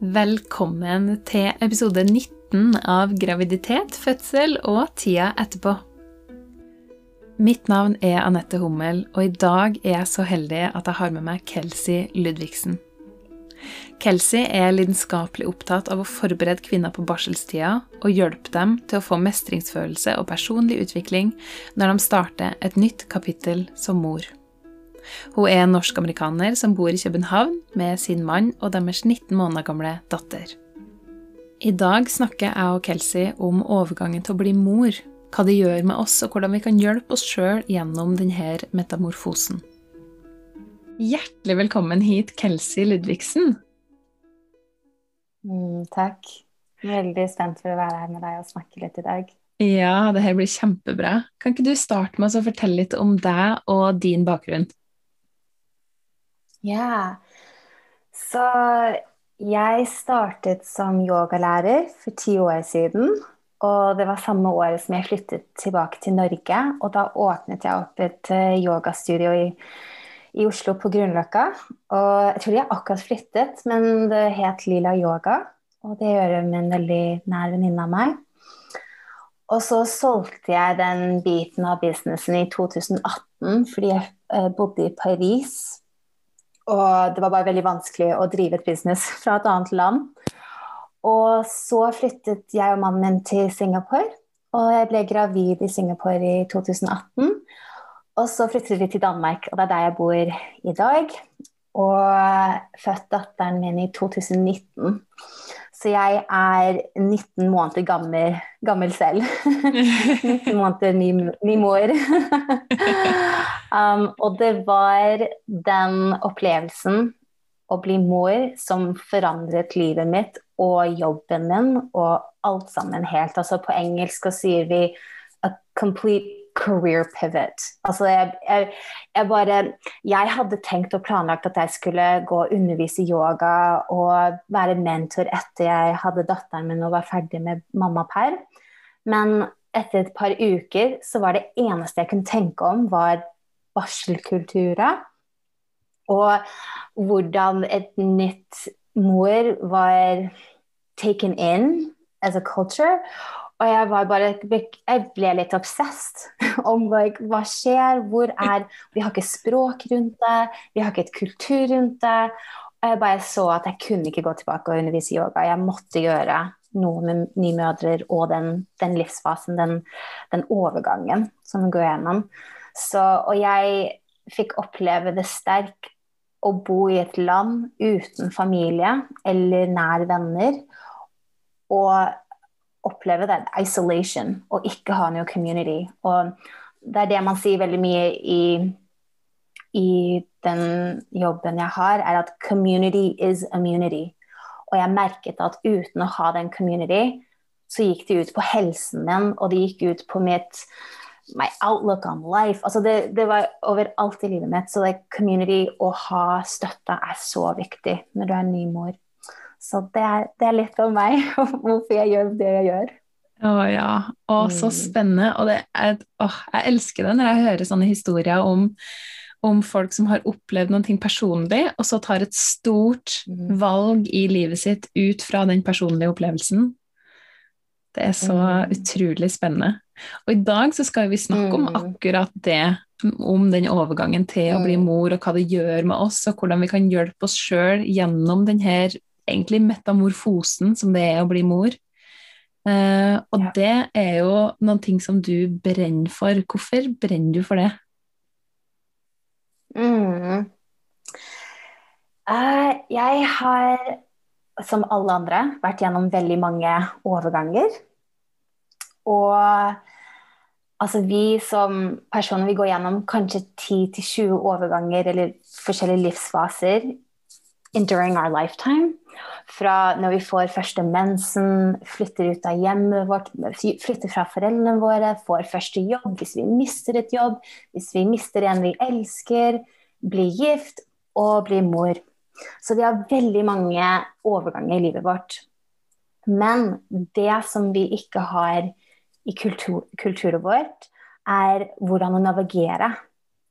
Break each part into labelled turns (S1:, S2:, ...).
S1: Velkommen til episode 19 av Graviditet, fødsel og tida etterpå. Mitt navn er Anette Hummel, og i dag er jeg så heldig at jeg har med meg Kelsey Ludvigsen. Kelsey er lidenskapelig opptatt av å forberede kvinner på barselstida og hjelpe dem til å få mestringsfølelse og personlig utvikling når de starter et nytt kapittel som mor. Hun er en norsk-amerikaner som bor i København med sin mann og deres 19 måneder gamle datter. I dag snakker jeg og Kelsey om overgangen til å bli mor, hva det gjør med oss, og hvordan vi kan hjelpe oss sjøl gjennom denne metamorfosen. Hjertelig velkommen hit, Kelsey Ludvigsen.
S2: Mm, takk. Veldig spent for å være her med deg og snakke litt i dag.
S1: Ja, det her blir kjempebra. Kan ikke du starte med å fortelle litt om deg og din bakgrunn?
S2: Ja, så jeg startet som yogalærer for ti år siden. Og det var samme året som jeg flyttet tilbake til Norge. Og da åpnet jeg opp et eh, yogastudio i, i Oslo på Grünerløkka. Og jeg tror jeg akkurat flyttet, men det het Lila Yoga. Og det gjør jeg med en veldig nær venninne av meg. Og så solgte jeg den biten av businessen i 2018 fordi jeg eh, bodde i Paris og det var bare veldig vanskelig å drive et business fra et annet land. Og så flyttet jeg og mannen min til Singapore. Og jeg ble gravid i Singapore i 2018. Og så flyttet vi til Danmark, og det er der jeg bor i dag. Og født datteren min i 2019. Så jeg er 19 måneder gammel, gammel selv. 19 måneder ny, ny mor. um, og det var den opplevelsen å bli mor som forandret livet mitt og jobben min og alt sammen helt. Altså på engelsk sier vi a complete career pivot. Altså jeg, jeg, jeg, bare Jeg hadde tenkt og planlagt at jeg skulle gå og undervise yoga og være mentor etter jeg hadde datteren min og var ferdig med mammaperm. Men etter et par uker så var det eneste jeg kunne tenke om, var barselkultura. Og hvordan et nytt mor var taken in as a culture. Og jeg var bare Jeg ble litt obsessed om like, hva skjer, hvor er Vi har ikke språk rundt det, vi har ikke et kultur rundt det. Og jeg bare så at jeg kunne ikke gå tilbake og undervise yoga. Jeg måtte gjøre noe med nymødrer og den, den livsfasen, den, den, overgangen som går gjennom. Så, og jeg fikk oppleve det sterkt å bo i et land uten familie eller nær venner. Og oppleve den isolation og ikke ha noe community. Og det er det man sier veldig mye i, i den jobben jeg har, er at community is immunity. Og jeg merket at uten å ha den community, så gikk det ut på helsen min, og det gikk ut på mitt my outlook on life. Altså det, det var overalt i livet mitt. Så like community, å ha støtte, er så viktig når du er ny mor. Så det er, det er litt om meg, og hvorfor jeg gjør det jeg gjør.
S1: Å ja. Å, så mm. spennende. Og er, å, jeg elsker det når jeg hører sånne historier om, om folk som har opplevd noe personlig, og så tar et stort mm. valg i livet sitt ut fra den personlige opplevelsen. Det er så mm. utrolig spennende. Og i dag så skal vi snakke om akkurat det. Om den overgangen til å bli mor, og hva det gjør med oss, og hvordan vi kan hjelpe oss sjøl gjennom denne egentlig metamorfosen som det er å bli mor. Uh, og ja. det er jo noen ting som du brenner for. Hvorfor brenner du for det?
S2: Mm. Uh, jeg har, som alle andre, vært gjennom veldig mange overganger. Og altså, vi som personer vi går gjennom kanskje 10-20 overganger eller forskjellige livsfaser enduring our lifetime. Fra når vi får første mensen, flytter ut av hjemmet vårt, flytter fra foreldrene våre, får første jobb, hvis vi mister et jobb, hvis vi mister en vi elsker, blir gift og blir mor. Så vi har veldig mange overganger i livet vårt. Men det som vi ikke har i kultur, kulturen vår, er hvordan å navigere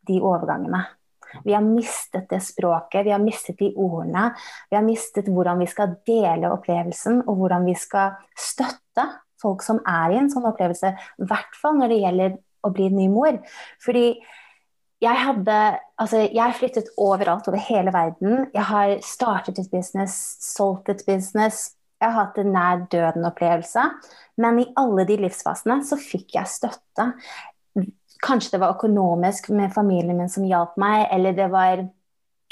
S2: de overgangene. Vi har mistet det språket, vi har mistet de ordene. Vi har mistet hvordan vi skal dele opplevelsen, og hvordan vi skal støtte folk som er i en sånn opplevelse. I hvert fall når det gjelder å bli ny mor. Fordi jeg hadde Altså, jeg flyttet overalt over hele verden. Jeg har startet et business, solgt et business. Jeg har hatt en nær døden-opplevelse. Men i alle de livsfasene så fikk jeg støtte. Kanskje det var økonomisk med familien min som hjalp meg, eller det var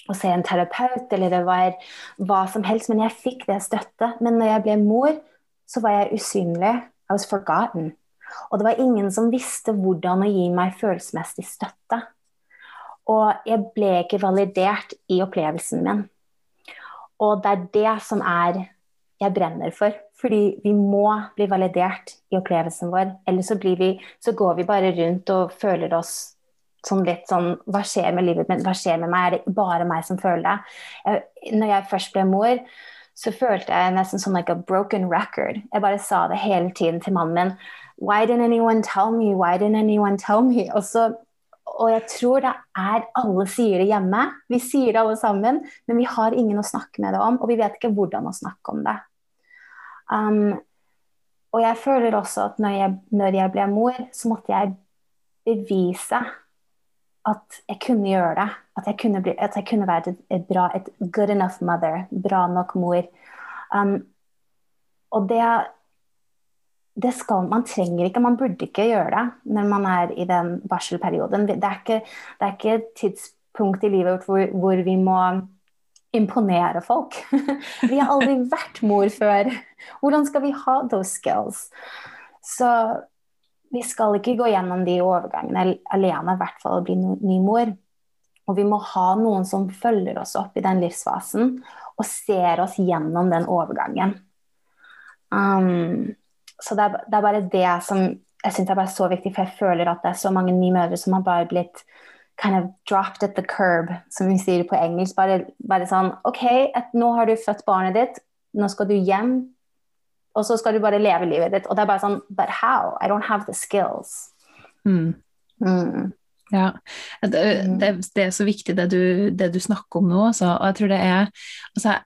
S2: å se en terapeut, eller det var hva som helst. Men jeg fikk det støtte. Men når jeg ble mor, så var jeg usynlig. I was forgotten. Og det var ingen som visste hvordan å gi meg følelsesmessig støtte. Og jeg ble ikke validert i opplevelsen min. Og det er det som er jeg brenner for. Fordi vi må bli validert i opplevelsen vår. Ellers så, vi, så går vi bare rundt og føler oss sånn litt sånn Hva skjer med livet mitt? Hva skjer med meg? Er det bare meg som føler det? Jeg, når jeg først ble mor, så følte jeg nesten som like a broken record. Jeg bare sa det hele tiden til mannen min. Why didn't anyone tell me? Why didn't anyone tell me? Og så og jeg tror det er Alle sier det hjemme. Vi sier det alle sammen, men vi har ingen å snakke med det om, og vi vet ikke hvordan å snakke om det. Um, og jeg føler også at når jeg, når jeg, ble mor, så måtte jeg bevise at jeg kunne gjøre det. At jeg kunne, bli, at jeg kunne være et, et, bra, et good enough mother. Bra nok mor. Um, og det det skal, man trenger ikke, man burde ikke gjøre det når man er i den barselperioden. Det er ikke, det er ikke et tidspunkt i livet hvor, hvor vi må imponere folk. vi har aldri vært mor før. Hvordan skal vi ha those skills? Så vi skal ikke gå gjennom de overgangene alene, i hvert fall å bli ny mor. Og vi må ha noen som følger oss opp i den livsfasen og ser oss gjennom den overgangen. Um, så det er, det er, bare det som jeg syns er bare så viktig, for jeg føler at det er så mange nye mødre som har bare blitt kind of dropped at the curb, som vi sier på engelsk. Bare, bare sånn OK, nå har du født barnet ditt, nå skal du hjem, og så skal du bare leve livet ditt. Og det er bare sånn But how? I don't have the skills.
S1: Mm. Mm. Ja, det, mm. det, det, er så viktig det du, det du snakker om nå. også. Og jeg tror det er altså,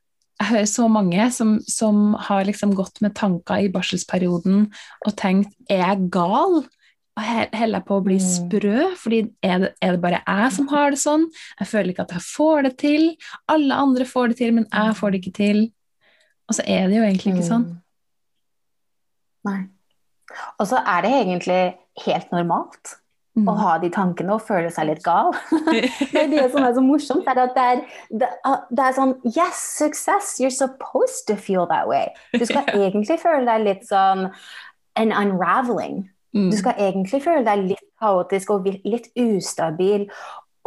S1: jeg hører så mange som, som har liksom gått med tanker i barselsperioden og tenkt er jeg gal? Og heller på å bli mm. sprø? Fordi er det, er det, bare jeg som har det sånn? Jeg føler ikke at jeg får det til. Alle andre får det til, men jeg får det ikke til. Og så er det jo egentlig ikke sånn. Mm.
S2: Nei. Og så er det egentlig helt normalt. Mm. Å ha de tankene og føle seg litt gal. det det som er så morsomt. Er at det er, det, det er, sånn Yes, success! You're supposed to feel that way. Du skal egentlig føle deg litt sånn an unraveling. Mm. Du skal egentlig føle deg litt kaotisk og litt ustabil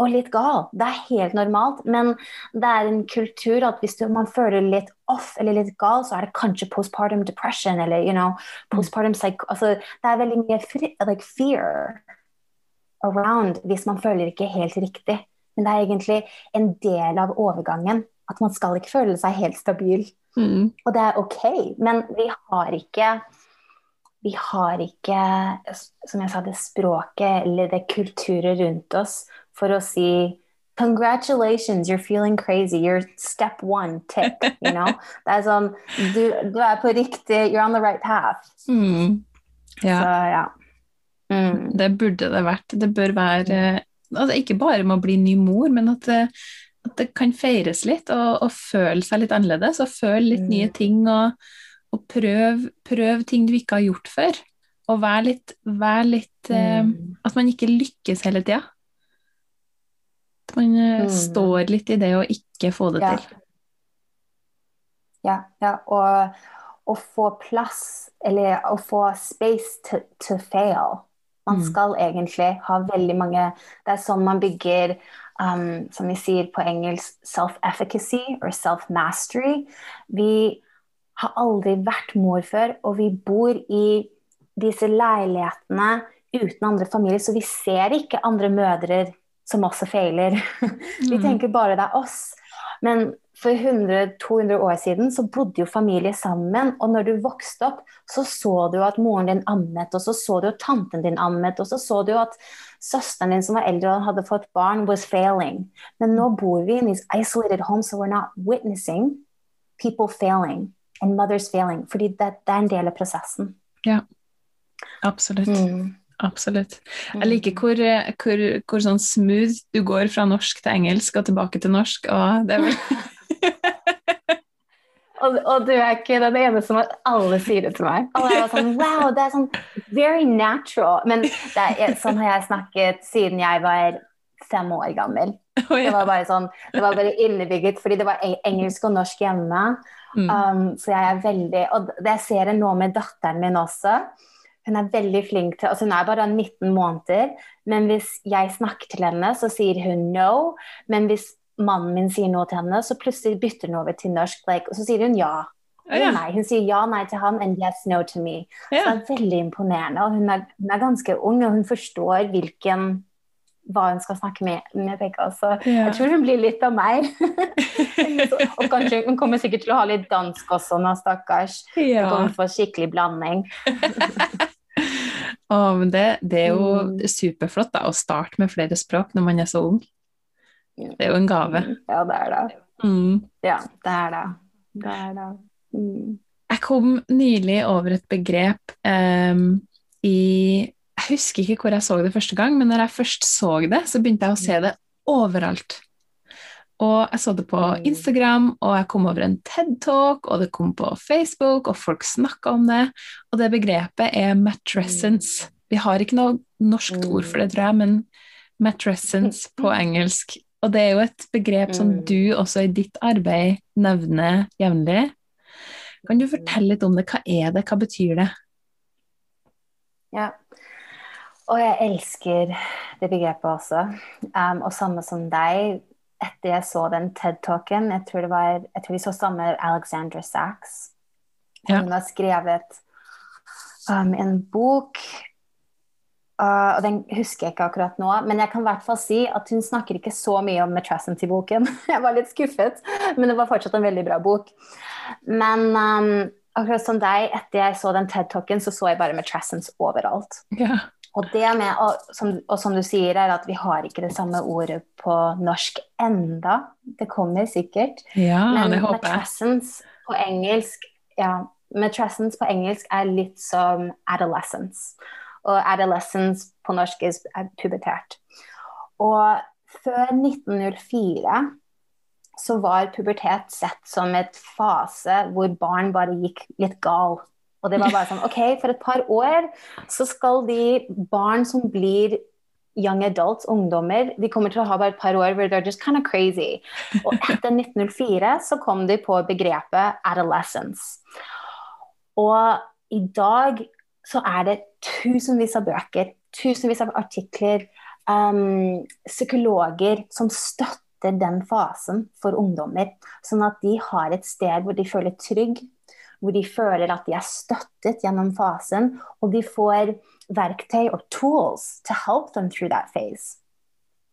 S2: og litt gal. Det er helt normalt, men det er en kultur at hvis man føler litt off eller litt gal, så er det kanskje postpartum depression eller you know, postpartum psych... Altså, det er veldig mye like, fear around hvis man føler ikke helt riktig. Men det er egentlig en del av overgangen. At man skal ikke føle seg helt stabil. Mm. Og det er ok, men vi har ikke vi har ikke, som jeg sa, det språket eller det kulturet rundt oss for å si Congratulations, you're feeling crazy. You're step one, tick. You know? Det er sånn du, du, er på riktig You're on the right path.
S1: Mm. Ja.
S2: Så, ja.
S1: Mm. Det burde det vært. Det bør være altså Ikke bare med å bli ny mor, men at det, at det kan feires litt og, og, føle seg litt annerledes. Og føle litt mm. nye ting og, og prøv, prøv ting du ikke har gjort før. Og vær litt, vær litt eh, mm. uh, At man ikke lykkes hele tida. At man eh, mm. står litt i det å ikke få det
S2: ja.
S1: til.
S2: Ja, ja. Og å få plass, eller å få space to, to fail. Man mm. skal egentlig ha veldig mange Det er sånn man bygger um, som vi sier på engelsk, self-efficacy or self-mastery. Vi har aldri vært mor før, og vi bor i disse leilighetene uten andre familier, så vi ser ikke andre mødre som også feiler. vi mm. tenker bare det er oss. Men for 100-200 år siden så bodde jo familie sammen, og når du vokste opp, så så du at moren din ammet, og så så du at tanten din ammet, og så så du at søsteren din som var eldre og hadde fått barn, was failing. Men nå bor vi in these isolated homes, so we're not witnessing people failing and mothers feeling, Fordi det, det er en del av prosessen.
S1: Ja, absolutt.
S2: Mm.
S1: Absolutt. Jeg liker hvor, hvor, hvor sånn smooth du går fra norsk til engelsk og tilbake til norsk. Og
S2: Og, og, du er ikke den eneste som alle sier det til meg. Alle er sånn Wow, det er sånn very natural. Men er, sånn har jeg snakket siden jeg var fem år gammel. Det var bare sånn, det var bare innebygget, fordi det var engelsk og norsk hjemme. Mm. Um, så jeg er veldig Og det ser jeg nå med datteren min også. Hun er veldig flink til altså Hun er bare 19 måneder, men hvis jeg snakker til henne, så sier hun no. Men hvis mannen min sier noe til henne, så plutselig bytter hun over til norsk, like, og så sier hun ja.
S1: ja.
S2: Nei. Hun sier ja, nei til han, and yes, no to me.
S1: Ja.
S2: Så det er veldig imponerende. Og hun er, hun er, ganske ung, og hun forstår hvilken hva hun skal snakke med, med begge. Så
S1: Ja.
S2: jeg tror hun blir litt av meg. og kanskje hun kommer sikkert til å ha litt dansk også nå, stakkars.
S1: Ja.
S2: kommer hun få skikkelig blanding.
S1: Men det, det er jo
S2: Mm.
S1: superflott da, å starte med flere språk når man er så ung. Det er jo en gave.
S2: Ja, det er det.
S1: Mm.
S2: Ja, det er det. Det er det. Mm.
S1: Jeg kom nylig over et begrep um, i Jeg husker ikke hvor jeg så det første gang, men når jeg først så det, så begynte jeg å se det overalt. Og jeg så det på
S2: Mm.
S1: Instagram, og jeg kom over en TED-talk, og det kom på Facebook, og folk snakka om det. Og det begrepet er matrescence. Vi har ikke noe norskt ord for det, tror jeg, men matrescence på engelsk. Og det er jo et begrep som
S2: Mm.
S1: du også i ditt arbeid nevner jevnlig. Kan du fortelle litt om det? Hva er det, hva betyr det?
S2: Ja. Og jeg elsker det begrepet også. Um, og samme som deg, etter jeg så den TED-talken, jeg tror det var, jeg tror vi så samme Alexandra Sachs.
S1: Ja.
S2: Hun har skrevet um, en bok, uh, og den husker jeg ikke akkurat nå, men jeg kan i hvert fall si at hun snakker ikke så mye om matrescence i boken. Jeg var litt skuffet, men det var fortsatt en veldig bra bok. Men um, akkurat som deg, etter jeg så den TED-talken, så så jeg bare Matrassens overalt.
S1: Ja.
S2: Og det med, og som, og som du sier, er at vi har ikke det samme ordet på norsk enda. Det kommer sikkert.
S1: Ja,
S2: Men
S1: det håper jeg.
S2: på engelsk ja, Matressens på engelsk er litt som adolescence. Og adolescence på norsk er pubertert. Og før 1904 så var pubertet sett som et fase hvor barn bare gikk litt gal. Og det var bare sånn OK, for et par år så skal de barn som blir young adults, ungdommer, de kommer til å ha bare et par år hvor they're just kind of crazy. Og etter 1904 så kom de på begrepet adolescence. Og i dag så er det tusenvis av bøker, tusenvis av artikler, um, psykologer som støtter den fasen for ungdommer. Sånn at de har et sted hvor de føler trygg, hvor de føler at de er støttet gjennom fasen, og de får verktøy og tools to help them through that phase.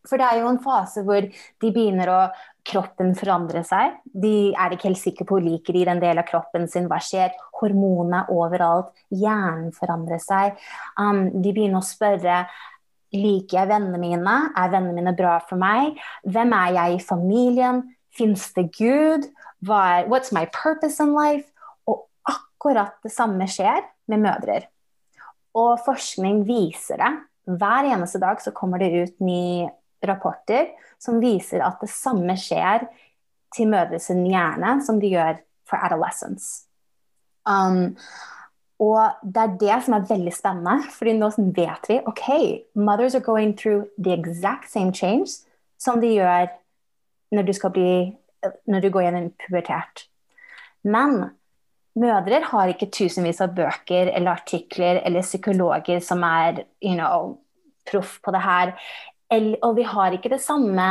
S2: For det er jo en fase hvor de begynner å kroppen forandre seg. De er ikke helt sikre på liker de den delen av kroppen sin, hva skjer. Hormonene overalt. Hjernen forandrer seg. Um, de begynner å spørre liker jeg vennene mine. Er vennene mine bra for meg? Hvem er jeg i familien? Fins det Gud? Hva er, what's my purpose in life? Akkurat det samme skjer med mødre. Og forskning viser det. Hver eneste dag så kommer det ut nye rapporter som viser at det samme skjer til mødre sin hjerne som de gjør for adolescents. Um, og det er det som er veldig spennende, fordi nå vet vi ok, mothers are going through the exact same change som de gjør når du, bli, når du går gjennom pubertet. Men mødre har ikke tusenvis av bøker eller artikler eller psykologer som er you know, proff på det her. Og vi har ikke det samme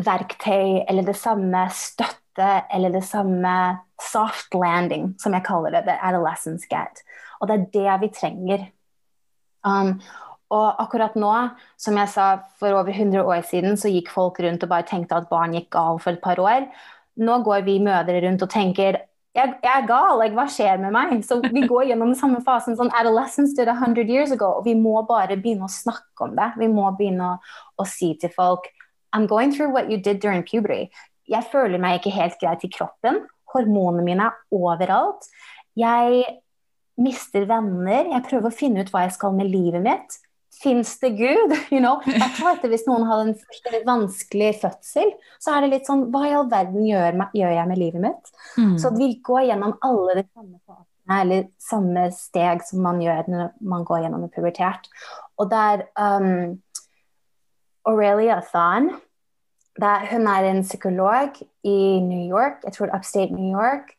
S2: verktøy eller det samme støtte eller det samme soft landing, som jeg kaller det, the adolescence get. Og det er det vi trenger. Um, og akkurat nå, som jeg sa for over 100 år siden, så gikk folk rundt og bare tenkte at barn gikk gal for et par år. Nå går vi mødre rundt og tenker jeg, jeg, er gal, like, hva skjer med meg? Så vi går gjennom den samme fasen. sånn Adolescence did 100 years ago. Og vi må bare begynne å snakke om det. Vi må begynne å, å si til folk I'm going through what you did during puberty. Jeg føler meg ikke helt greit i kroppen. Hormonene mine er overalt. Jeg mister venner. Jeg prøver å finne ut hva jeg skal med livet mitt. Fins det Gud? You know? Jeg tror at Hvis noen hadde en vanskelig fødsel, så er det litt sånn Hva i all verden gjør, gjør jeg med livet mitt? Mm. Så vi går gjennom alle de samme fasene, eller samme steg som man gjør når man går gjennom en pubertert. Og der um, Aurelia Than er, Hun er en psykolog i New York, jeg tror upstate New York.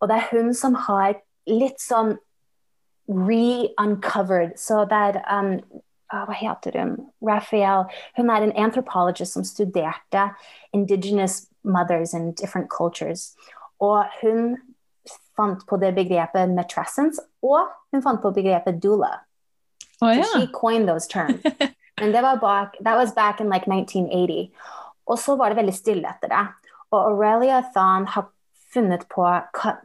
S2: Og det er hun som har litt sånn re-uncovered. Så det er um, hva heter hun? Raphael. Hun er en anthropologist som studerte indigenous mothers in different cultures. Og hun fant på det begrepet matrescence, og hun fant på begrepet doula.
S1: Oh, yeah.
S2: so she coined those terms. Men det var bak, that was back in like 1980. Og så var det veldig stille etter det. Og Aurelia Thon har funnet på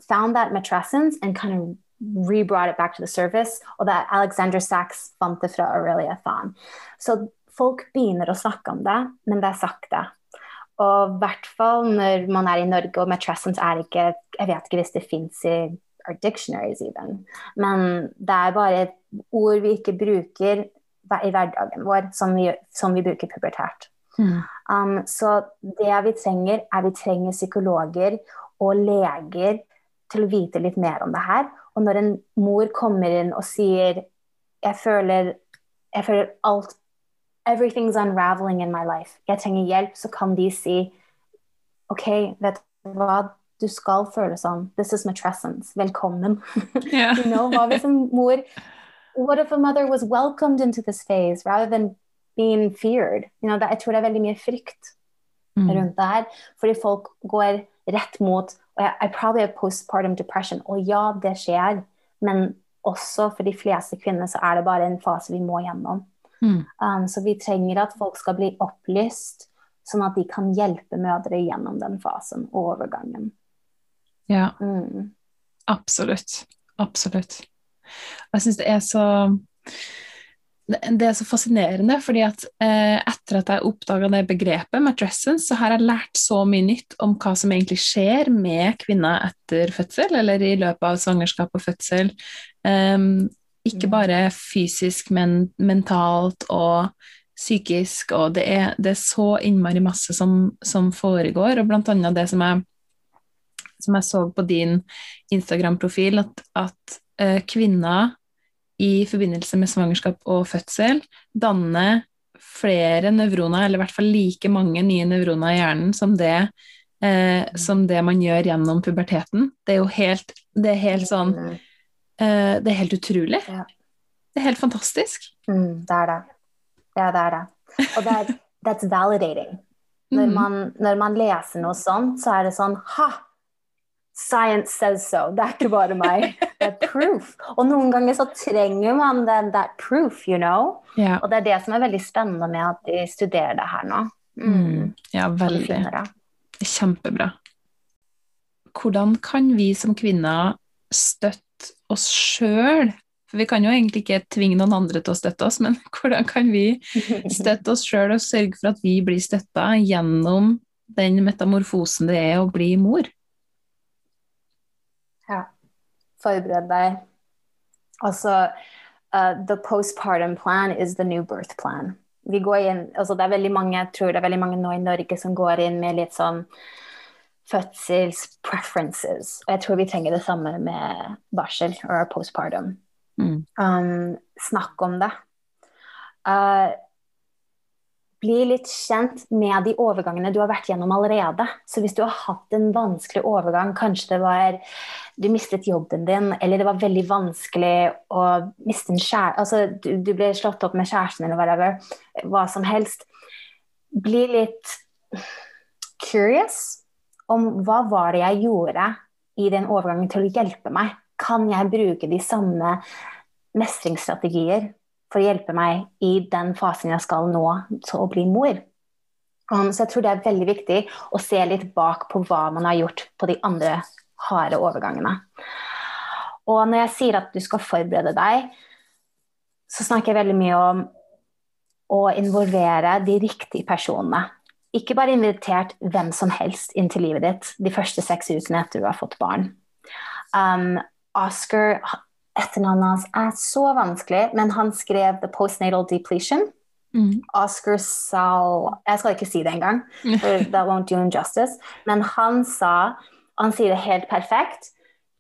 S2: found that matrescence and kind of re-brought it back to the surface, og det er Alexander Sachs fant det fra Aurelia Thon. Så folk begynner å snakke om det, men det er sakte. Og i hvert fall når man er i Norge, og matrescence er ikke Jeg vet ikke hvis det fins i our dictionaries even. Men det er bare et ord vi ikke bruker i hverdagen vår, som vi, som vi bruker pubertært. Mm. Um, så det vi trenger, er vi trenger psykologer og leger til å vite litt mer om det her. Og når en mor kommer inn og sier jeg føler, jeg føler alt Everything's unraveling in my life. Jeg trenger hjelp, så kan de si OK, vet du hva, du skal føle sånn. This is matrescence. Velkommen. Yeah. you know, hva hvis en mor What if a mother was welcomed into this phase rather than being feared? You know, det, jeg tror det er veldig mye frykt mm. rundt det her. Fordi folk går rett mot i probably have postpartum depression. Og ja, det skjer, men også for de fleste kvinner så er det bare en fase vi må gjennom. Mm. Um, så vi trenger at folk skal bli opplyst, sånn at de kan hjelpe mødre gjennom den fasen og overgangen.
S1: Ja, mm. absolutt. Absolutt. Jeg syns det er så det er så fascinerende, fordi at eh, etter at jeg oppdaga det begrepet med dressens, så har jeg lært så mye nytt om hva som egentlig skjer med kvinner etter fødsel, eller i løpet av svangerskap og fødsel. Um, ikke mm. bare fysisk, men mentalt og psykisk, og det er, det er så innmari masse som, som, foregår, og blant annet det som jeg, som jeg så på din Instagram-profil, at, at uh, kvinner i forbindelse med svangerskap og fødsel danne flere nevroner, eller i hvert fall like mange nye nevroner i hjernen som det, eh, som det man gjør gjennom puberteten. Det er jo helt, det er helt sånn eh, Det er helt utrolig. Ja. Det er helt fantastisk.
S2: Mm, det er det. Ja, det er det. Og det er that's validating. Når mm. man, når man leser noe sånt, så er det sånn Ha! Science says so. Det er ikke bare meg. Det er proof. Og noen ganger så trenger man den, that proof, you know.
S1: Ja.
S2: Og det er det som er veldig spennende med at de studerer det her nå.
S1: Mm. Mm. Ja, veldig. Kjempebra. Hvordan kan vi som kvinner støtte oss sjøl? For vi kan jo egentlig ikke tvinge noen andre til å støtte oss, men hvordan kan vi støtte oss sjøl og sørge for at vi blir støtta gjennom den metamorfosen det er å bli mor?
S2: Forbered deg. Altså uh, The postpartum plan is the new birth plan. Vi går inn, altså det er veldig mange, jeg tror det er veldig mange nå i Norge som går inn med litt sånn fødselspreferences. Og jeg tror vi trenger det samme med barsel og postpartum. Mm. Um, snakk om det. Uh, bli litt kjent med de overgangene du har vært gjennom allerede. Så hvis du har hatt en vanskelig overgang, kanskje det var du mistet jobben din, eller det var veldig vanskelig å miste en kjæreste altså, du, du, ble slått opp med kjæresten eller whatever, hva som helst. Bli litt curious om hva var det jeg gjorde i den overgangen til å hjelpe meg. Kan jeg bruke de samme mestringsstrategier for å hjelpe meg i den fasen jeg skal nå til å bli mor. Um, så jeg tror det er veldig viktig å se litt bak på hva man har gjort på de andre harde overgangene. Og når jeg sier at du skal forberede deg, så snakker jeg veldig mye om å involvere de riktige personene. Ikke bare invitert hvem som helst inn til livet ditt de første seks ukene etter du har fått barn. Um, Oscar, etternavnet hans er så vanskelig, men han skrev 'The Postnatal Depletion'. Mm. Oscar Sal Jeg skal ikke si det engang, for that won't do him justice. Men han sa, han sier det helt perfekt,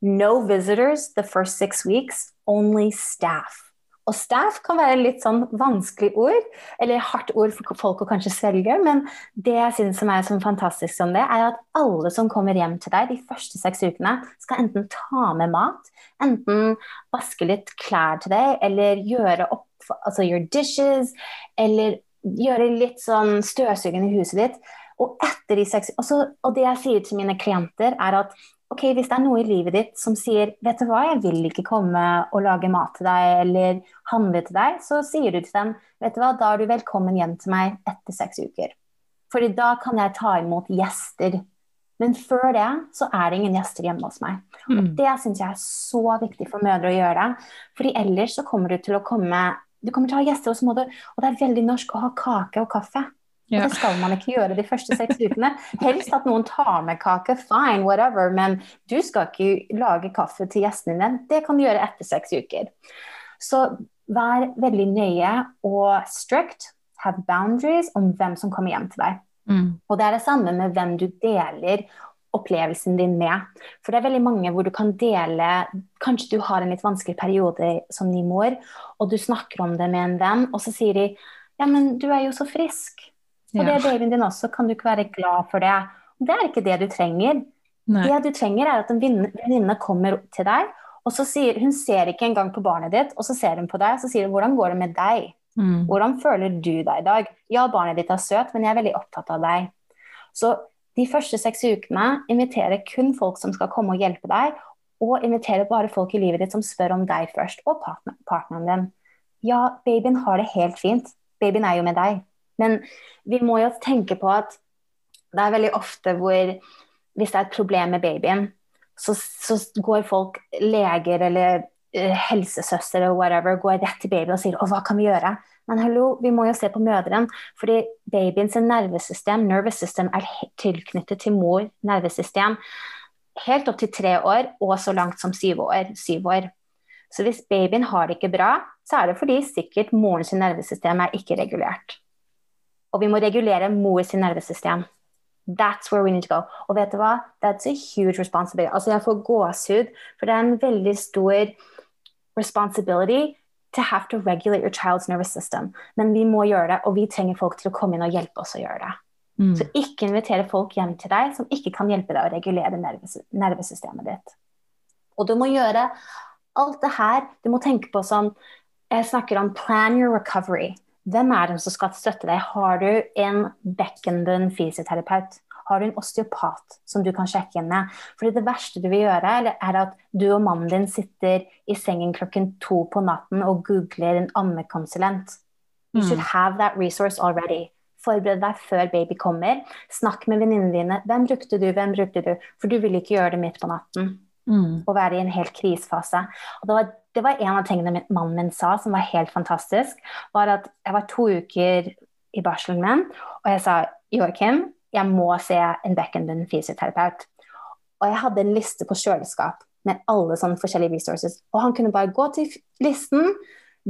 S2: No visitors the first six weeks, only staff. Og staff kan være litt sånn vanskelig ord, eller hardt ord for folk å kanskje svelge, men det jeg synes som er så fantastisk om det, er at alle som kommer hjem til deg de første seks ukene, skal enten ta med mat, enten vaske litt klær til deg, eller gjøre opp altså your dishes, eller gjøre litt sånn støvsuging i huset ditt. Og etter de seks også, Og det jeg sier til mine klienter, er at ok, hvis det er noe i livet ditt som sier vet du hva, jeg vil ikke komme og lage mat til deg eller handle til deg, så sier du til dem vet du hva, da er du velkommen hjem til meg etter seks uker. Fordi da kan jeg ta imot gjester. Men før det så er det ingen gjester hjemme hos meg. Og det syns jeg er så viktig for mødre å gjøre. Fordi ellers så kommer du til å komme Du kommer til å ha gjester, hos mor, og det er veldig norsk å ha kake og kaffe. Ja. Og det skal man ikke gjøre de første seks ukene. Helst at noen tar med kake, fine, whatever, men du skal ikke lage kaffe til gjestene dine. Det kan du gjøre etter seks uker. Så vær veldig nøye og strict. Have boundaries om hvem som kommer hjem til deg. Mm. Og det er det samme med hvem du deler opplevelsen din med. For det er veldig mange hvor du kan dele Kanskje du har en litt vanskelig periode som ny mor, og du snakker om det med en venn, og så sier de ja, men du er jo så frisk. Og det er babyen din også, kan du ikke være glad for det? Det er ikke det du trenger. Nei. Det du trenger, er at en venninne kommer til deg, og så sier hun ser ikke engang på barnet ditt, og så ser hun på deg og så sier hun, 'Hvordan går det med deg?' Mm. 'Hvordan føler du deg i dag?' 'Ja, barnet ditt er søt, men jeg er veldig opptatt av deg.' Så de første seks ukene inviterer kun folk som skal komme og hjelpe deg, og inviterer bare folk i livet ditt som spør om deg først, og partneren din. Ja, babyen har det helt fint. Babyen er jo med deg. Men vi må jo tenke på at det er veldig ofte hvor hvis det er et problem med babyen, så, så går folk, leger eller uh, helsesøster eller whatever, går rett til babyen og sier 'Å, hva kan vi gjøre?' Men hallo, vi må jo se på mødren. Fordi babyens nervesystem nervous system, er tilknyttet til mor nervesystem helt opp til tre år, og så langt som syv år. Syv år. Så hvis babyen har det ikke bra, så er det fordi sikkert morens nervesystem er ikke regulert. Og vi må regulere mor sin nervesystem. That's where we need to go. Og vet du hva? That's a huge responsibility. Altså Jeg får gåsehud, for det er en veldig stor responsibility to have to regulate your child's nervous system. Men vi må gjøre det, og vi trenger folk til å komme inn og hjelpe oss å gjøre det. Mm. Så ikke invitere folk hjem til deg som ikke kan hjelpe deg å regulere nerves nervesystemet ditt. Og du må gjøre alt det her. Du må tenke på sånn Jeg snakker om plan your recovery. Hvem er det som skal støtte deg? Har du en bekkenbunn fysioterapeut? Har du en osteopat som du kan sjekke inn med? Fordi det verste du vil gjøre, er at du og mannen din sitter i sengen klokken to på natten og googler en ammekonsulent. You should mm. have that resource already. Forbered deg før baby kommer. Snakk med venninnene dine. Hvem brukte du, hvem brukte du? For du vil ikke gjøre det midt på natten. Mm. Og være i en helt krisefase. Og det var det var en av tingene mannen min sa som var helt fantastisk. var at Jeg var to uker i barselen min, og jeg sa Joakim, jeg må se en bekkenbunn fysioterapeut. Og jeg hadde en liste på kjøleskap med alle sånne forskjellige resources. Og han kunne bare gå til listen.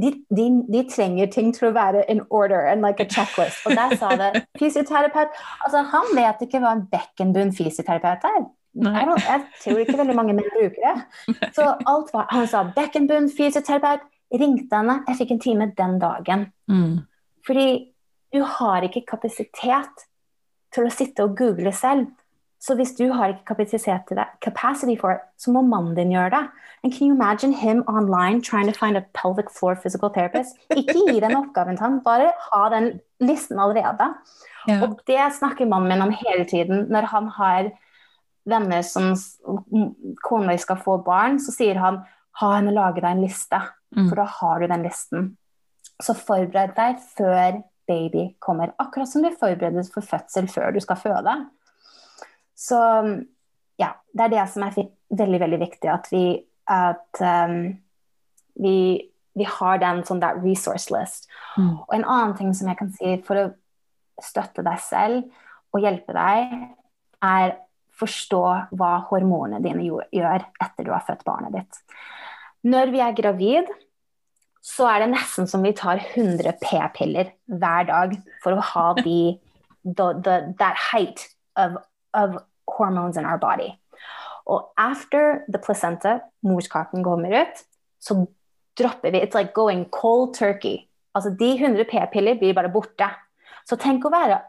S2: De, de, de trenger ting til å være in order and like a checklist. Og der sa det fysioterapeut. Altså, han vet ikke hva en bekkenbunn fysioterapeut er. Jeg, tror ikke veldig mange menn bruker det. Så alt var, Han sa bekkenbunn, fysioterapeut. Ringte henne. Jeg fikk en time den dagen. Mm. Fordi du har ikke kapasitet til å sitte og google selv. Så hvis du har ikke kapasitet til det, capacity for it, så må mannen din gjøre det. And can you imagine him online trying to find a pelvic floor physical therapist? Ikke gi den oppgaven til han, bare ha den listen allerede. Ja. Og det snakker mannen min om hele tiden når han har venner som kona skal få barn, så sier han ha henne lage deg en liste, mm. for da har du den listen. Så forbered deg før baby kommer. Akkurat som du forbereder for fødsel før du skal føde. Så ja, det er det som er veldig, veldig viktig. At vi, at, um, vi, vi har den sånn that resource list. Mm. Og en annen ting som jeg kan si for å støtte deg selv og hjelpe deg, er forstå hva hormonene dine gjør etter du har født barnet ditt. Når vi er gravid, så er det nesten som vi tar 100 p-piller hver dag for å ha de, the, the, that height of, of hormones in our body. Og after the placenta, morskaken kommer ut, så dropper vi It's like going cold turkey. Altså De 100 p-piller blir bare borte. Så tenk å være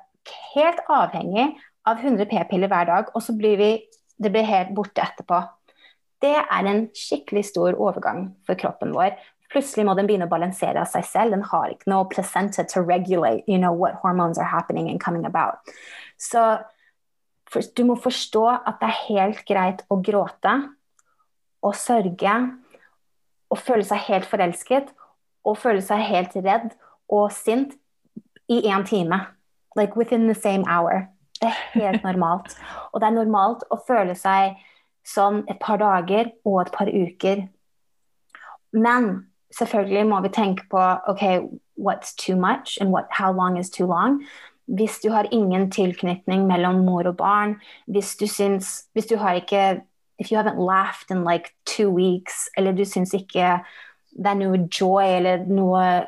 S2: helt avhengig av 100 p-piller hver dag, og så blir vi, det blir helt borte etterpå. Det er en skikkelig stor overgang for kroppen vår. Plutselig må den begynne å balansere av seg selv. Den har ikke noe placenta to regulate you know, what hormones are happening and coming about. Så du må forstå at det er helt greit å gråte og sørge og føle seg helt forelsket og føle seg helt redd og sint i én time. Like within the same hour. Det er helt normalt. Og det er normalt å føle seg sånn et par dager og et par uker. Men selvfølgelig må vi tenke på ok, what's too much and what, how long is too long. Hvis du har ingen tilknytning mellom mor og barn, hvis du syns Hvis du har ikke If you haven't laughed in like two weeks, eller du syns ikke det er noe joy eller noe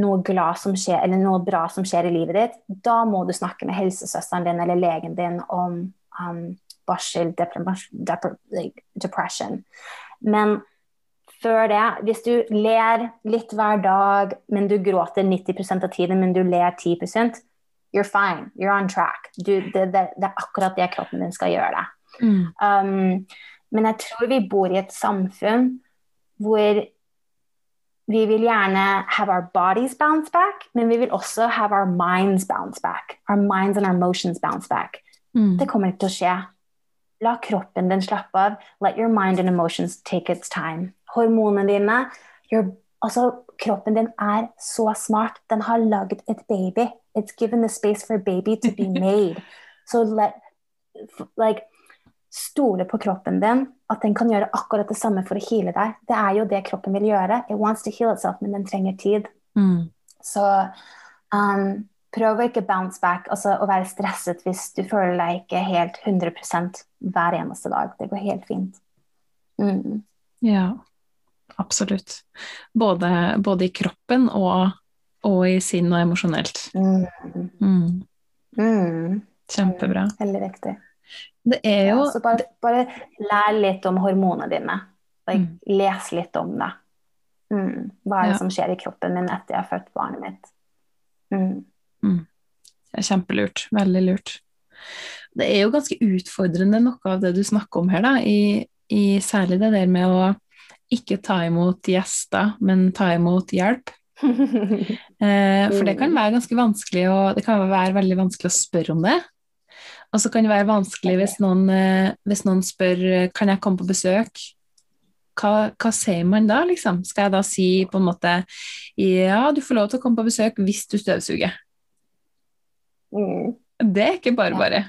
S2: noe glad som skjer, eller noe bra som skjer i livet ditt, da må du snakke med helsesøsteren din eller legen din om um, barsel, depression. Men før det, hvis du ler litt hver dag, men du gråter 90% av tiden, men du ler 10% you're fine. You're on track. Du, det, det, det, er akkurat det kroppen din skal gjøre. Mm. Um, men jeg tror vi bor i et samfunn hvor vi vil gjerne have our bodies bounce back, men vi vil også have our minds bounce back. Our minds and our emotions bounce back. Mm. Det kommer ikke til å skje. La kroppen din slappe av. Let your mind and emotions take its time. Hormonene dine your, altså, Kroppen din er så smart. Den har lagd et baby. It's given the space for a baby to be made. So let like stole på kroppen din, at den kan gjøre akkurat det samme for å heale deg. Det er jo det kroppen vil gjøre. It wants to heal itself, men den trenger tid. Mm. Så um, prøv å ikke bounce back, altså å være stresset hvis du føler deg ikke helt 100 hver eneste dag. Det går helt fint.
S1: Mm. Ja, absolutt. Både, både, i kroppen og, og i sinn og emosjonelt. Mm. mm.
S2: mm.
S1: Kjempebra.
S2: Veldig viktig.
S1: Det er jo
S2: ja, Så bare, bare, lær litt om hormonene dine. Mm. Les litt om det. Mm. Hva er det ja. som skjer i kroppen min etter jeg har født barnet mitt?
S1: Mm. mm. Det er kjempelurt. Veldig lurt. Det er jo ganske utfordrende noe av det du snakker om her, da, i, i særlig det der med å ikke ta imot gjester, men ta imot hjelp. eh, for det kan mm. være ganske vanskelig, å, det kan være veldig vanskelig å spørre om det. Og så kan det være vanskelig hvis noen, eh, hvis noen spør kan jeg komme på besøk. Hva, hva, sier man da, liksom? Skal jeg da si på en måte ja, du får lov til å komme på besøk hvis du støvsuger? Mm. Det er ikke bare bare.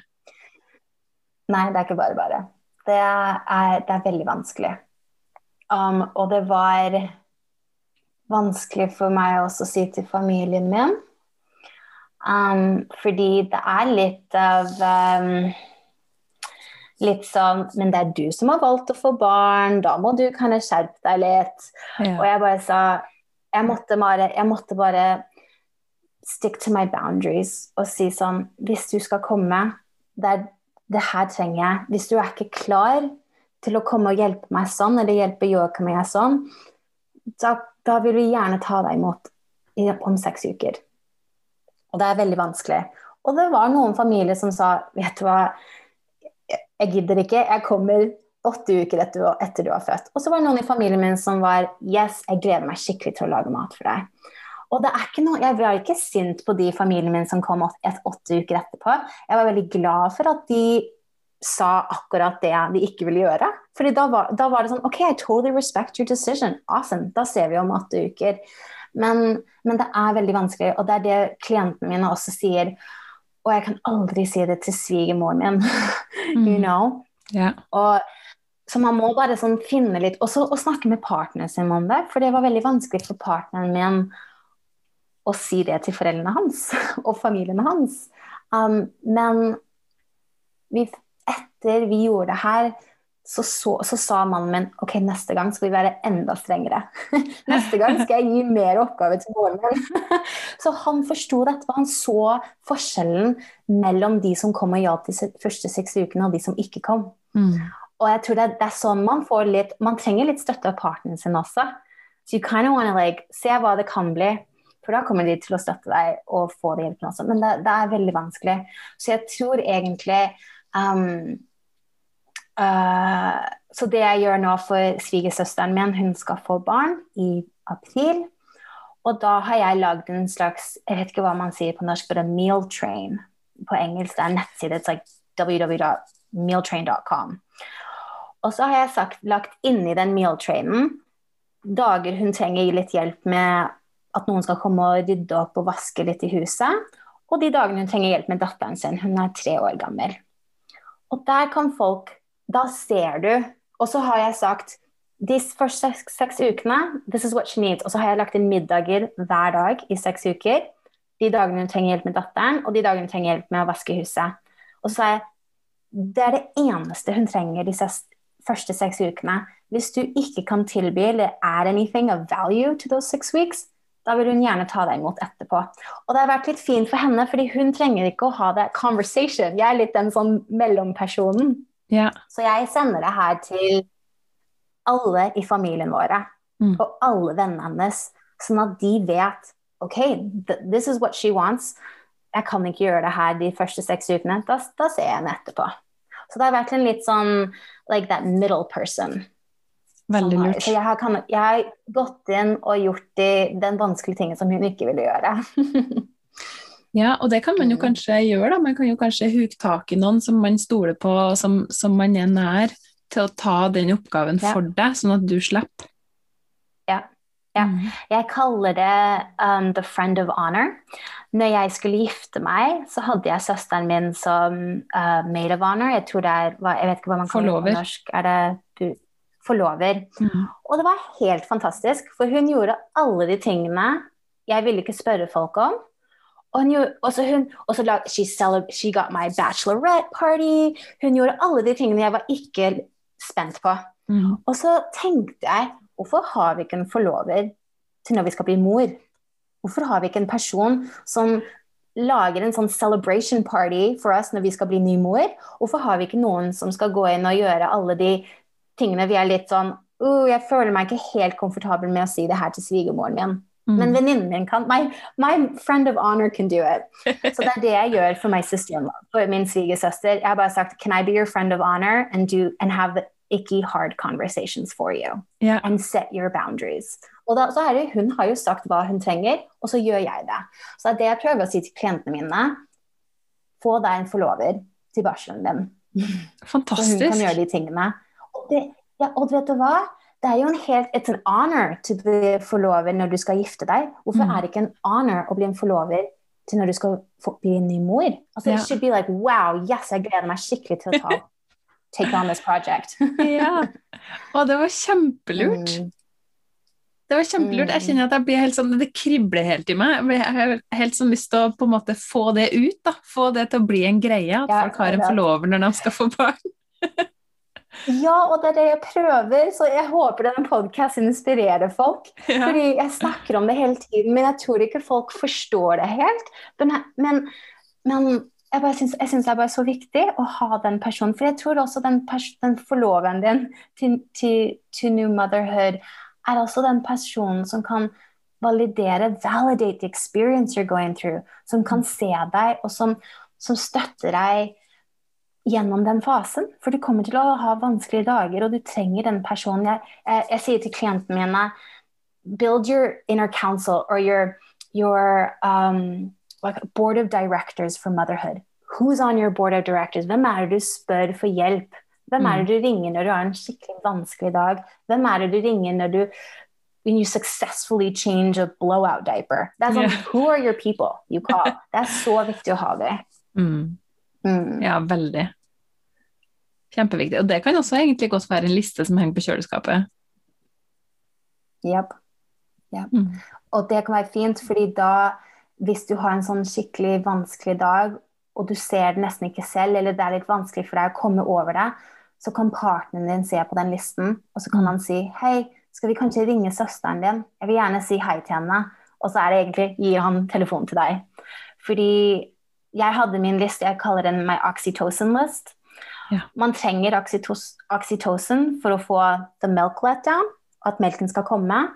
S2: Nei, det er ikke bare bare. Det er, det er veldig vanskelig. Um, og det var vanskelig for meg også å si til familien min Um, fordi det er litt av um, Litt sånn Men det er du som har valgt å få barn, da må du kan skjerpe deg litt. Ja. Og jeg bare sa jeg måtte bare, jeg måtte bare stick to my boundaries og si sånn Hvis du skal komme, det, er, det her trenger jeg. Hvis du er ikke klar til å komme og hjelpe meg sånn, eller hjelpe Joakim og jeg sånn, da, da vil vi gjerne ta deg imot om seks uker. Og det er veldig vanskelig. Og det var noen familier som sa vet du hva, jeg gidder ikke, jeg kommer åtte uker etter, etter du har født. Og så var det noen i familien min som var yes, jeg gleder meg skikkelig til å lage mat for deg. Og det er ikke noe, Jeg var ikke sint på de familiene mine som kom åtte, åtte uker etterpå. Jeg var veldig glad for at de sa akkurat det de ikke ville gjøre. Fordi da var, da var det sånn OK, I totally respect your decision. Awesome. Da ser vi om åtte uker. Men, men, det er veldig vanskelig, og det er det klientene mine også sier. Og jeg kan aldri si det til svigermoren min. Mm. you know?
S1: Yeah.
S2: Og, så man må bare sånn finne litt Og så snakke med partneren sin om det, for det var veldig vanskelig for partneren min å si det til foreldrene hans og familien hans. Um, men vi, etter vi gjorde det her, så, så, så, sa mannen min ok, neste gang skal vi være enda strengere. neste gang skal jeg gi mer oppgaver til moren min. så han forsto dette, han så forskjellen mellom de som kom og hjalp de første seks ukene, og de som ikke kom. Mm. Og jeg tror det, det, er sånn man får litt Man trenger litt støtte av partneren sin også. Så you kind of wanna like, se hva det kan bli. For da kommer de til å støtte deg og få den hjelpen også. Men det, det er veldig vanskelig. Så jeg tror egentlig um, uh, Så det jeg gjør nå for svigersøsteren min, hun skal få barn i april. Og da har jeg lagd en slags Jeg vet ikke hva man sier på norsk, men meal train. På engelsk det er en nettside. It's like www.mealtrain.com. Og så har jeg sagt, lagt inni den meal trainen dager hun trenger litt hjelp med at noen skal komme og rydde opp og vaske litt i huset. Og de dagene hun trenger hjelp med datteren sin. Hun er tre år gammel. Og der kan folk Da ser du. Og så har jeg sagt de første seks, ukene this is what she needs. Og så har jeg lagt inn middager hver dag i seks uker. De dagene hun trenger hjelp med datteren, og de dagene hun trenger hjelp med å vaske huset. Og så sa jeg det er det eneste hun trenger de første seks ukene. Hvis du ikke kan tilby eller add anything of value to those six weeks, da vil hun gjerne ta deg imot etterpå. Og det har vært litt fint for henne, fordi hun trenger ikke å ha det conversation. Jeg er litt den sånn mellompersonen.
S1: Ja.
S2: Så jeg sender det her til alle i familien våre mm. og alle vennene hennes, sånn at de vet OK, this is what she wants. Jeg kan ikke gjøre det her de første seks ukene. Da, da ser jeg henne etterpå. Så det har vært en litt sånn like that middle person.
S1: Veldig lurt.
S2: Så jeg har, kan, jeg har, gått inn og gjort de, den vanskelige tingen som hun ikke ville gjøre.
S1: ja, og det kan man jo kanskje gjøre, da. Man kan jo kanskje huke tak i noen som man stoler på, som, som man er nær, til å ta den oppgaven ja. for deg, sånn at du slipper.
S2: Ja. ja. Mm. Jeg kaller det um, the friend of honor. Når jeg skulle gifte meg, så hadde jeg søsteren min som uh, maid of honor. Jeg tror det er, jeg vet ikke hva man kaller det på norsk. Er det forlover. Mm. Og det var helt fantastisk, for hun gjorde alle de tingene jeg ville ikke spørre folk om. Og hun, også hun også lag, she, she got my bachelorette party. Hun gjorde alle de tingene jeg var ikke spent på. Mm. Og så tenkte jeg, hvorfor har vi ikke en forlover til når vi skal bli mor? Hvorfor har vi ikke en person som lager en sånn celebration party for oss når vi skal bli ny mor? Hvorfor har vi ikke noen som skal gå inn og gjøre alle de tingene vi er litt sånn uh, Jeg føler meg ikke helt komfortabel med å si det her til svigermoren min. Mm. Men venninnen min kan my, my, friend of honor can do it. Så det er det jeg gjør for meg søster, for min svigersøster. Jeg har bare sagt Can I be your friend of honor and, do, and have the icky hard conversations for you?
S1: Yeah.
S2: And set your boundaries. Og da, så er det, Hun har jo sagt hva hun trenger, og så gjør jeg det. Så det er det jeg prøver å si til klientene mine. Få deg en forlover til barselen din.
S1: Fantastisk.
S2: Så hun kan gjøre de tingene det, ja, og vet du hva? Det er jo en helt It's an honor to bli forlover når du skal gifte deg. Hvorfor mm. er det ikke en honor å bli en forlover til når du skal bli en ny mor? Altså, yeah. It should be like wow, yes, jeg gleder meg skikkelig til å ta take on this project.
S1: ja. Og det var kjempelurt. Mm. Det var kjempelurt. Jeg kjenner at jeg blir helt sånn, Det kribler helt i meg. Jeg har helt sånn lyst til å på en måte få det ut. da, Få det til å bli en greie. At ja, folk har en forlover når de skal få barn.
S2: Ja, og det er det jeg prøver, så jeg håper denne podkasten inspirerer folk. Ja. Fordi jeg snakker om det hele tiden, men jeg tror ikke folk forstår det helt. Men, men, men jeg syns det er bare så viktig å ha den personen. For jeg tror også den, den forloveren din til, til, til, New Motherhood er også den personen som kan validere, validate the experience you're going through. Som kan se deg, og som, som støtter deg gjennom den fasen. For du kommer til å ha vanskelige dager, og du trenger den personen. Jeg, jeg, jeg sier til klientene mine Build your inner council or your, your um, like board of directors for motherhood. Who's on your board of directors? Hvem er det du spør for hjelp? Hvem er det du ringer når du har en skikkelig vanskelig dag? Hvem er det du ringer når du when you successfully change a blowout diaper? That's yeah. Who are your people you call? Det er så viktig å ha det.
S1: Mm. Mm. Ja, veldig. Kjempeviktig. Og det kan også egentlig godt være en liste som henger på kjøleskapet.
S2: Yep. Yep.
S1: Mm.
S2: Og det kan være fint, fordi da, hvis du har en sånn skikkelig vanskelig dag, og du ser det nesten ikke selv, eller det er litt vanskelig for deg å komme over det, så kan partneren din se på den listen, og så kan
S1: Mm.
S2: han si Hei, skal vi kanskje ringe søsteren din? Jeg vil gjerne si hei til henne. Og så er det egentlig gir han telefonen til deg. Fordi jeg hadde min liste, jeg kaller den my oxytocin list.
S1: Ja.
S2: Man trenger oxytocin for å få the milk let down, at melken skal komme.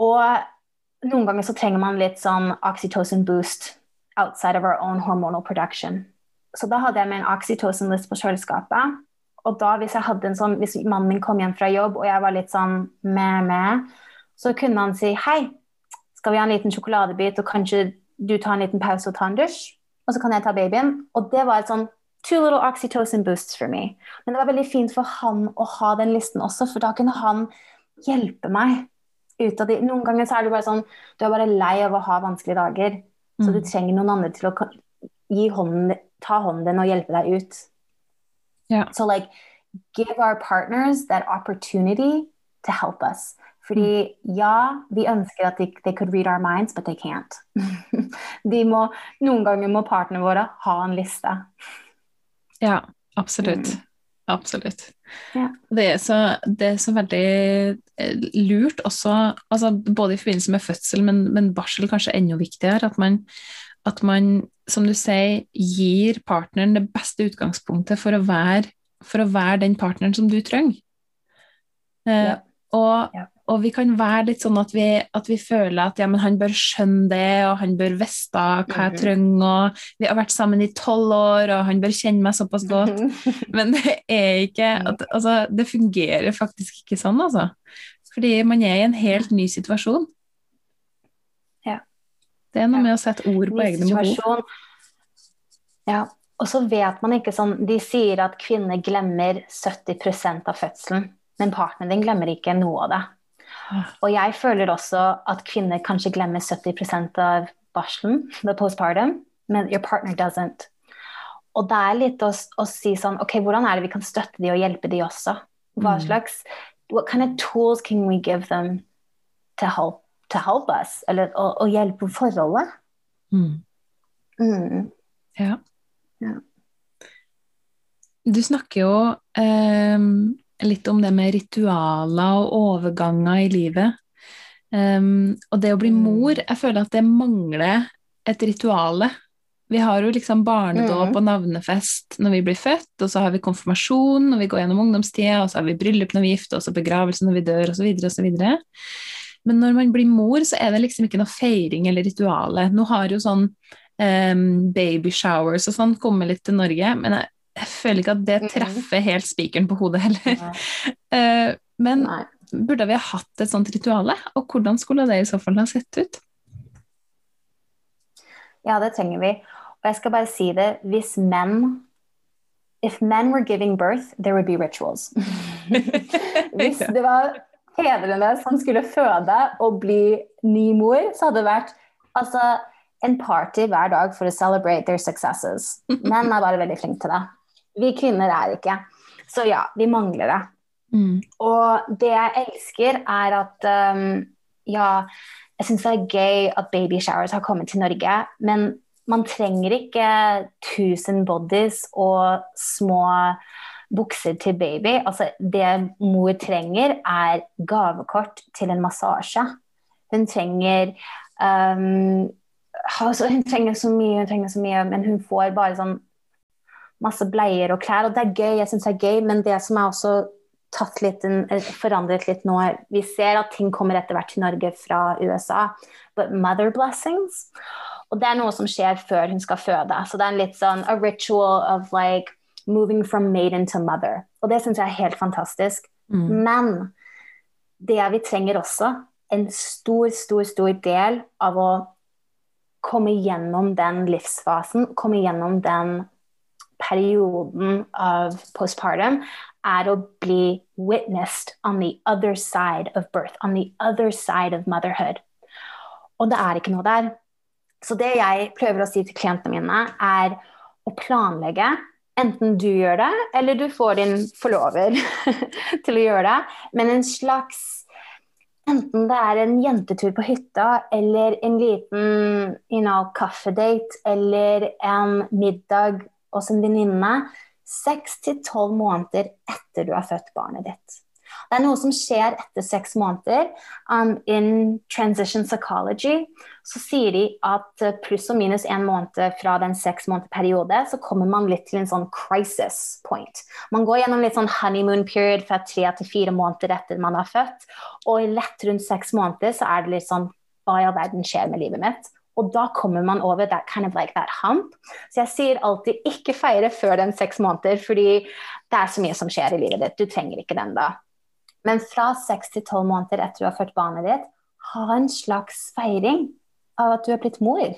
S2: Og noen ganger så trenger man litt sånn oxytocin boost outside of our own hormonal production. Så da hadde jeg med en oxytocin list på kjøleskapet. Og da hvis jeg hadde en sånn, hvis mannen min kom hjem fra jobb og jeg var litt sånn med-med, så kunne han si hei, skal vi ha en liten sjokoladebit, og kanskje du tar en liten pause og tar en dusj? Og så kan jeg ta babyen. Og det var et sånn two little oxytocin boosts for me. Men det var veldig fint for han å ha den listen også, for da kunne han hjelpe meg ut av de. Noen ganger så er det bare sånn, du er bare lei av å ha vanskelige dager, så du
S1: Mm.
S2: trenger noen andre til å hånden, ta hånden din og hjelpe deg ut.
S1: Yeah.
S2: So like, give our partners that opportunity to help us. Fordi ja, vi ønsker at de, they could read our minds, but they can't. De må, noen ganger må partene våre ha en liste.
S1: Ja, absolutt.
S2: Mm.
S1: Absolutt.
S2: Ja.
S1: Det, er så, det er så veldig eh, lurt også, altså både i forbindelse med fødsel, men, men barsel kanskje enda viktigere, at man, at man, som du sier, gir partneren det beste utgangspunktet for å være, for å være den partneren som du trenger. Eh,
S2: Ja.
S1: og,
S2: Ja.
S1: Og vi kan være litt sånn at vi, at vi føler at ja, men han bør skjønne det, og han bør vite hva jeg
S2: Mhm.
S1: trenger, og vi har vært sammen i tolv år, og han bør kjenne meg såpass godt. Men det er ikke at, altså, Det fungerer faktisk ikke sånn, altså. Fordi man er i en helt ny situasjon.
S2: Ja.
S1: Det er noe med å sette ord på egne behov.
S2: Ja, og så vet man ikke sånn De sier at kvinner glemmer 70% av fødselen, men partneren din glemmer ikke noe av det. Og jeg føler også at kvinner kanskje glemmer 70% av barselen, the postpartum, men your partner doesn't. Og det er litt å, å si sånn Ok, hvordan er det vi kan støtte de og hjelpe de også? Hva
S1: Mm.
S2: slags What kind of tools can we give them to help, to help us? Eller å, å hjelpe forholdet?
S1: Mm.
S2: Mm.
S1: Ja.
S2: Ja.
S1: Du snakker jo eh, litt om det med ritualer og overganger i livet. Um, og det å bli
S2: Mm.
S1: mor, jeg føler at det mangler et rituale. Vi har jo liksom barnedåp
S2: Mm.
S1: og navnefest når vi blir født, og så har vi konfirmasjon når vi går gjennom ungdomstida, og så har vi bryllup når vi gifter oss, og begravelse når vi dør, osv., osv. Men når man blir mor, så er det liksom ikke noe feiring eller rituale. Nå har jo sånn um, baby showers og sånn kommet litt til Norge, men jeg, jeg føler ikke at det
S2: Mhm.
S1: treffer helt spikeren på hodet heller. Eh, men burde vi ha hatt et sånt rituale, og hvordan skulle det i så fall ha sett ut?
S2: Ja, det trenger vi. Og jeg skal bare si det, hvis menn If men were giving birth, there would be rituals. hvis det var fedrene som skulle føde og bli ny mor, så hadde det vært altså, en party hver dag for å celebrate their successes. Menn er bare veldig flinke til det. Vi kvinner er ikke. Så ja, vi mangler det.
S1: Mm.
S2: Og det jeg elsker, er at um, Ja, jeg syns det er gøy at baby showers har kommet til Norge, men man trenger ikke 1000 bodies og små bukser til baby. Altså, det mor trenger, er gavekort til en massasje. Hun trenger um, altså, Hun trenger så mye, hun trenger så mye, men hun får bare sånn masse bleier og klær. Og det er gøy, jeg syns det er gøy, men det som er også tatt litt, forandret litt nå Vi ser at ting kommer etter hvert til Norge fra USA. But mother blessings Og det er noe som skjer før hun skal føde. Så det er en litt sånn a ritual of like moving from maiden to mother. Og det syns jeg er helt fantastisk.
S1: Mm.
S2: Men det vi trenger også, en stor, stor, stor del av å komme gjennom den livsfasen, komme gjennom den perioden av postpartum, er å bli witnessed on the other side of birth, on the other side of motherhood. Og det er ikke noe der. Så det jeg prøver å si til klientene mine, er å planlegge enten du gjør det, eller du får din forlover til å gjøre det. Men en slags Enten det er en jentetur på hytta, eller en liten you know, kaffedate, eller en middag hos en venninne. Seks til tolv måneder etter du har født barnet ditt. Det er noe som skjer etter seks måneder. Um, in transition psychology så sier de at pluss og minus én måned fra den seks måneder periode, så kommer man litt til en sånn crisis point. Man går gjennom litt sånn honeymoon period fra tre til fire måneder etter man har født. Og lett rundt seks måneder så er det litt sånn hva i all verden skjer med livet mitt? Og da kommer man over that kind of like that hump. Så jeg sier alltid ikke feire før den seks måneder, fordi det er så mye som skjer i livet ditt. Du trenger ikke den da. Men fra seks til tolv måneder etter du har født barnet ditt, ha en slags feiring av at du er blitt mor.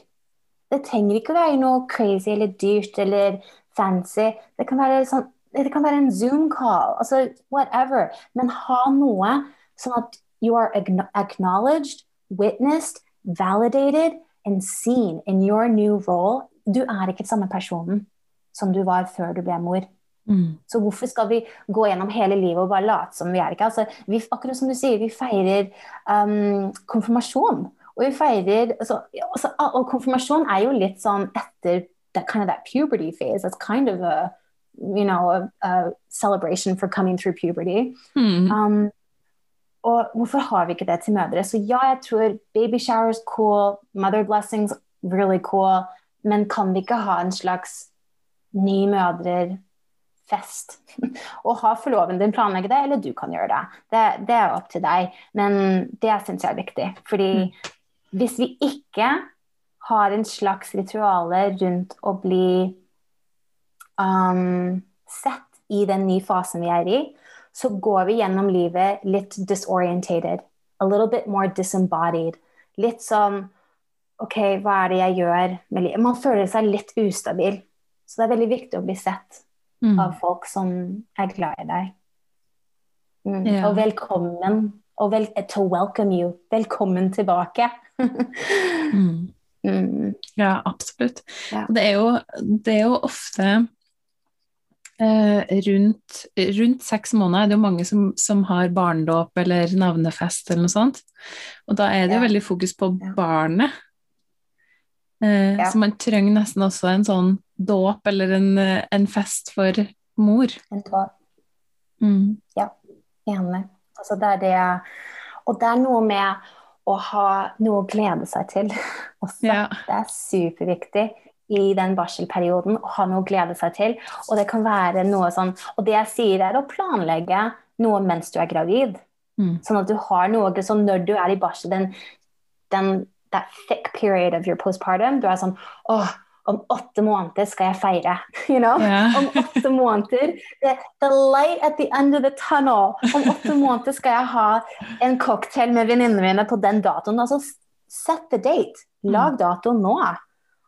S2: Det trenger ikke å være noe crazy eller dyrt eller fancy. Det kan være, sånn, det kan være en Zoom-call, altså whatever. Men ha noe sånn at you are acknowledged, witnessed, validated and seen in your new role. Du er ikke samme personen som du var før du ble mor. Mm. Så hvorfor skal vi gå gjennom hele livet og bare late som vi er ikke? Altså, vi, akkurat som du sier, vi feirer um, konfirmasjon. Og vi feirer altså, altså, Og konfirmasjon er jo litt sånn etter that kind of that puberty phase. That's kind of a you know, a, a celebration for coming through puberty. Mm. Um, og hvorfor har vi ikke det til mødre? Så ja, jeg tror baby showers cool, mother blessings really cool, men kan vi ikke ha en slags ny mødrefest? Og ha forloven din planlegge det, eller du kan gjøre det. Det, det er opp til deg. Men det syns jeg er viktig. Fordi mm. hvis vi ikke har en slags rituale rundt å bli um, sett i den nye fasen vi er i, så går vi gjennom livet litt disorientated. A little bit more disembodied. Litt sånn OK, hva er det jeg gjør med livet? Man føler seg litt ustabil. Så det er veldig viktig å bli sett mm. av folk som er glad i deg. Mm. Ja. Og velkommen. Og vel, to welcome you. Velkommen tilbake.
S1: mm. mm. Ja, absolutt. Ja. Det, er jo, det, er jo, ofte rundt, rundt, seks måneder er det jo mange som, som, har barnedåp eller navnefest eller noe sånt. Og da er det jo veldig fokus på barnet. Eh, så man trenger nesten også en sånn dåp eller en, en, fest for mor. En tår.
S2: Mm. Ja, enig. Altså det er det Og det er noe med å ha noe å glede seg til også. Ja. Det er superviktig i den barselperioden og ha noe å glede seg til. Og det kan være noe sånn Og det jeg sier, er å planlegge noe mens du er gravid. Mm. Sånn at du har noe sånn når du er i barsel, den, den that thick period of your postpartum, du er sånn åh, om åtte måneder skal jeg feire. You know? Yeah. Om åtte måneder the, the, light at the end of the tunnel. Om åtte måneder skal jeg ha en cocktail med venninnene mine på den datoen. Altså, set the date. Lag mm. datoen nå.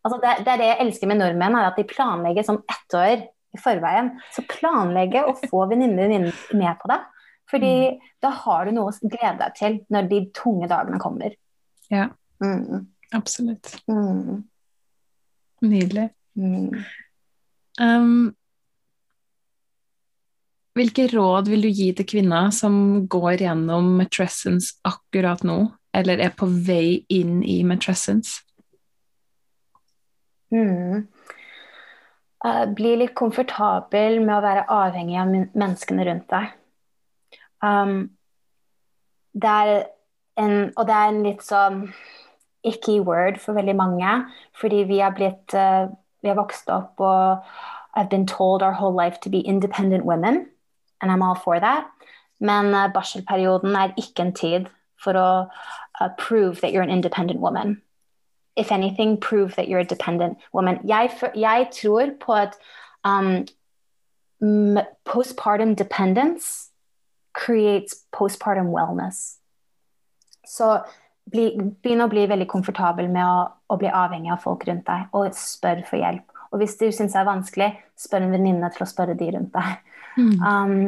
S2: Altså, det, det, er det jeg elsker med nordmenn, er at de planlegger som ett år i forveien. Så planlegge å få venninnene dine med på det. Fordi mm. da har du noe å glede deg til når de tunge dagene kommer.
S1: Ja, mm. absolutt. Mm. Nydelig. Mm. Um, hvilke råd vil du gi til kvinner som går gjennom matressens akkurat nå, eller er på vei inn i matrescence?
S2: Mm. Uh, bli litt komfortabel med å være avhengig av menneskene rundt deg. Um, det er en, og det er en litt sånn icky word for veldig mange. Fordi vi har blitt uh, Vi har vokst opp og I've been told our whole life to be independent women. And I'm all for that. Men uh, barselperioden er ikke en tid for å prove that you're an independent woman. If anything, prove that you're a dependent woman. Jeg, jeg tror på at um, postpartum dependence creates postpartum wellness. Så bli, begynn å bli veldig komfortabel med å, å, bli avhengig av folk rundt deg, og spør for hjelp. Og hvis du syns det er vanskelig, spør en venninne til å spørre de rundt deg. Mm. Um,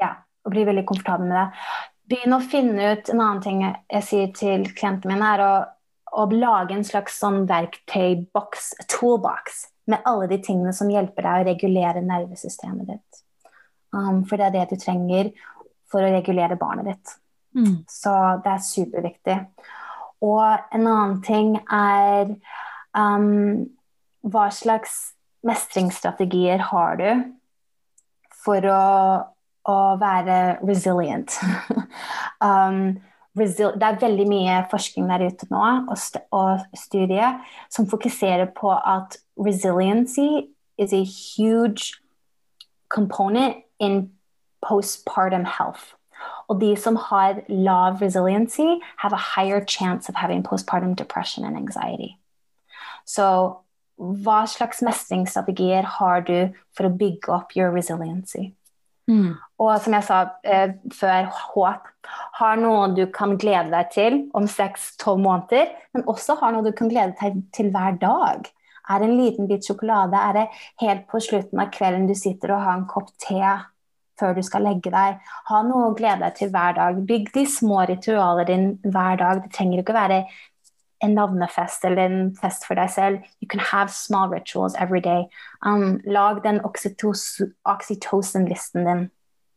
S2: ja, og bli veldig komfortabel med det. Begynn å finne ut En annen ting jeg sier til klientene mine, er å, å lage en slags sånn verktøyboks, toolbox, med alle de tingene som hjelper deg å regulere nervesystemet ditt. Um, for det er det du trenger for å regulere barnet ditt.
S1: Mm.
S2: Så det er superviktig. Og en annen ting er um, hva slags mestringsstrategier har du for å, å være resilient? um, det er veldig mye forskning der ute nå og, st og studier som fokuserer på at resiliency is a huge component in postpartum health. Og de som har lav resiliency, have a higher chance of having postpartum depression and anxiety. Så hva slags mestringsstrategier har du for å bygge opp your resiliency?
S1: Mm.
S2: Og som jeg sa eh, før, håp. Har noe du kan glede deg til om seks-tolv måneder, men også har noe du kan glede deg til hver dag. Er det en liten bit sjokolade? Er det helt på slutten av kvelden du sitter og har en kopp te før du skal legge deg? Ha noe å glede deg til hver dag. Bygg de små ritualer din hver dag. Det trenger ikke å være en navnefest eller en fest for deg selv. You can have small rituals every day. Um, lag den oxytocin-listen din.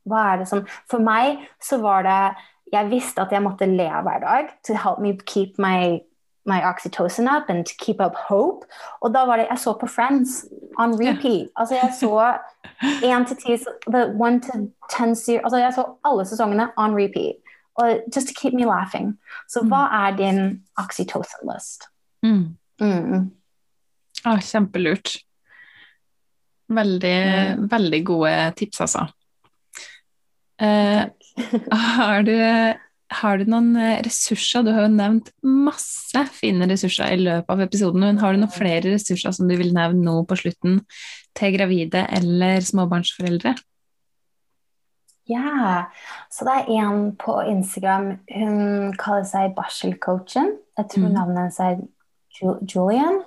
S2: Hva er det som For meg så var det Jeg visste at jeg måtte le hver dag to help me keep my, my oxytocin up and to keep up hope. Og da var det Jeg så på Friends on repeat. Altså jeg så én til ti One to ten Altså jeg så alle sesongene on repeat. Og just to keep me laughing. Så hva er din oxytocin list?
S1: Mm.
S2: Mm.
S1: Ah, kjempelurt. Veldig,
S2: Mm.
S1: veldig gode tips, altså. Eh, har, du, har du noen eh, ressurser? Du har jo nevnt masse fine ressurser i løpet av episoden, men har du noen flere ressurser som du vil nevne nå på slutten til gravide eller småbarnsforeldre?
S2: Ja, så det er en på Instagram. Hun kaller seg barselcoachen. Jeg tror
S1: Mm.
S2: navnet hennes er Ju- Julian.